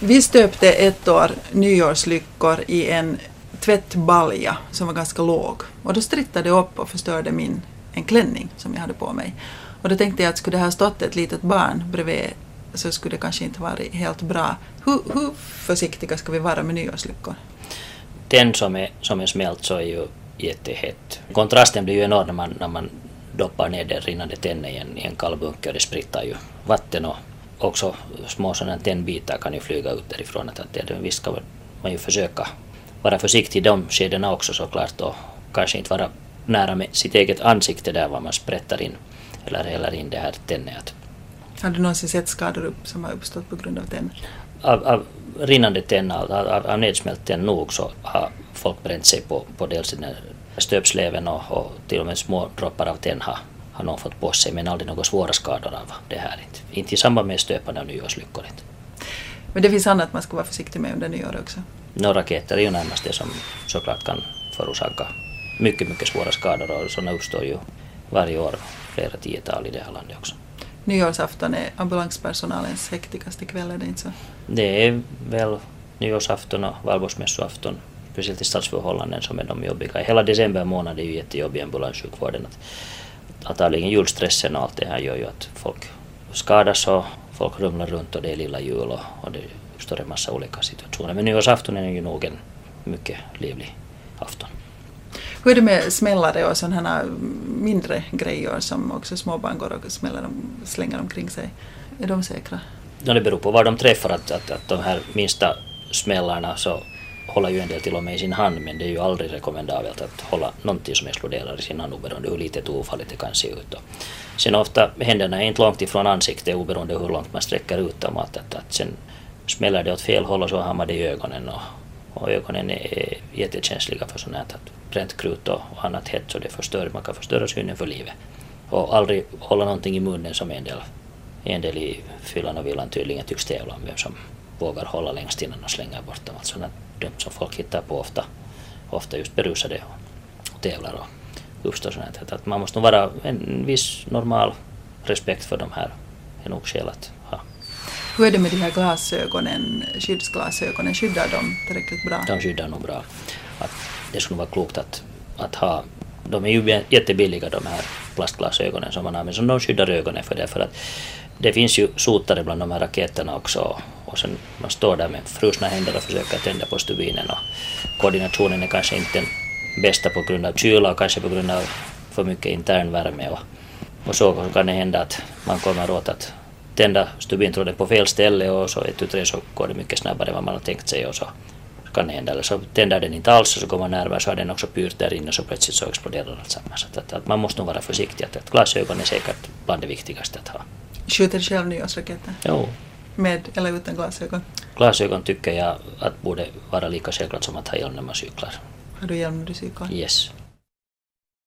Vi stöpte ett år nyårslyckor i en tvättbalja som var ganska låg. Och då strittade det upp och förstörde min, en klänning som jag hade på mig. Och då tänkte jag att skulle det ha stått ett litet barn bredvid så skulle det kanske inte varit helt bra. Hur, hur försiktiga ska vi vara med nyårslyckor? Den som är, som är smält så är ju jättehett. Kontrasten blir ju enorm när man, när man doppar ner den rinnande tännen i en, i en kall bunker. Det sprittar ju vatten och också små sådana tändbitar kan ju flyga ut därifrån. Att, att visst ska man ju försöka vara försiktig i de skedena också såklart och kanske inte vara nära med sitt eget ansikte där var man sprättar in eller häller in det här tennet. Har du någonsin sett skador upp som har uppstått på grund av tenn? Av, av rinnande tenn, av, av, av nedsmält tenn nog så har folk bränt sig på, på dels den stöpsleven och, och till och med små droppar av tenn har, har någon fått på sig men aldrig några svåra skador av det här. Inte, inte i samband med stöpande av nyårslyckor. Men det finns annat man ska vara försiktig med under nyår också? No, raketer är ju närmast det som såklart kan förorsaka mycket, mycket svåra skador och sådana uppstår ju varje år, flera tiotal i det här landet också. Nyårsafton är ambulanspersonalens hektigaste kväll, är det inte så? Det är väl nyårsafton och valborgsmässoafton, speciellt i stadsförhållanden som är de jobbiga. Hela december månad är ju jättejobbig i ambulanssjukvården. Antagligen julstressen och allt det här gör ju att folk skadas och folk rumlar runt och det är lilla jul och, och det uppstår en massa olika situationer. Men nyårsafton är ju nog en mycket livlig afton. Hur är det med smällare och sådana här mindre grejer som också småbarn går och smäller om, slänger omkring sig? Är de säkra? Ja, det beror på var de träffar. Att, att, att de här minsta smällarna så hålla ju en del till och med i sin hand men det är ju aldrig rekommendabelt att hålla någonting som exploderar i sin hand oberoende hur litet ofarligt det kan se ut. Och sen ofta händerna är inte långt ifrån ansiktet oberoende hur långt man sträcker ut dem. Att, att, att sen smäller det åt fel håll och så har man det i ögonen och, och ögonen är jättekänsliga för sånt här bränt krut och, annat hett så det förstör, man kan förstöra synen för livet. Och aldrig hålla någonting i munnen som en del, en del i fyllan och villan tydligen tycks tävla om vem som vågar hålla längst innan och slänga bort dem. Alltså dumt som folk hittar på ofta, ofta just berusade och, tävlar och uppstår sånt här. Att man måste nog vara en viss normal respekt för de här är nog skäl att ha. Hur är det med de här glasögonen, skyddsglasögonen, skyddar de tillräckligt bra? De skyddar nog bra. Att det skulle vara klokt att, att ha de är ju jättebilliga de här plastglasögonen som man men som de skyddar ögonen för det. För att det finns ju sotare bland de här raketerna också och sen man står där med frusna händer och försöker tända på stubinen och koordinationen är kanske inte den bästa på grund av kyla och kanske på grund av för mycket intern värme och, och så kan det hända att man kommer åt att tända stubintråden på fel ställe och så ett, tre så går det mycket snabbare än vad man har tänkt sig och så kan hända. Eller så tänder den inte alls och så går man närmare så har den också pyrt där inne och så plötsligt så exploderar alltsammans. Så att, att, man måste nog vara försiktig. Att, att glasögon är säkert bland det viktigaste att ha. Skjuter själv nyårsraketer? Jo. Med eller utan glasögon? Glasögon tycker jag att borde vara lika självklart som att ha hjälm när man cyklar. Har du hjälm när du cyklar? Yes.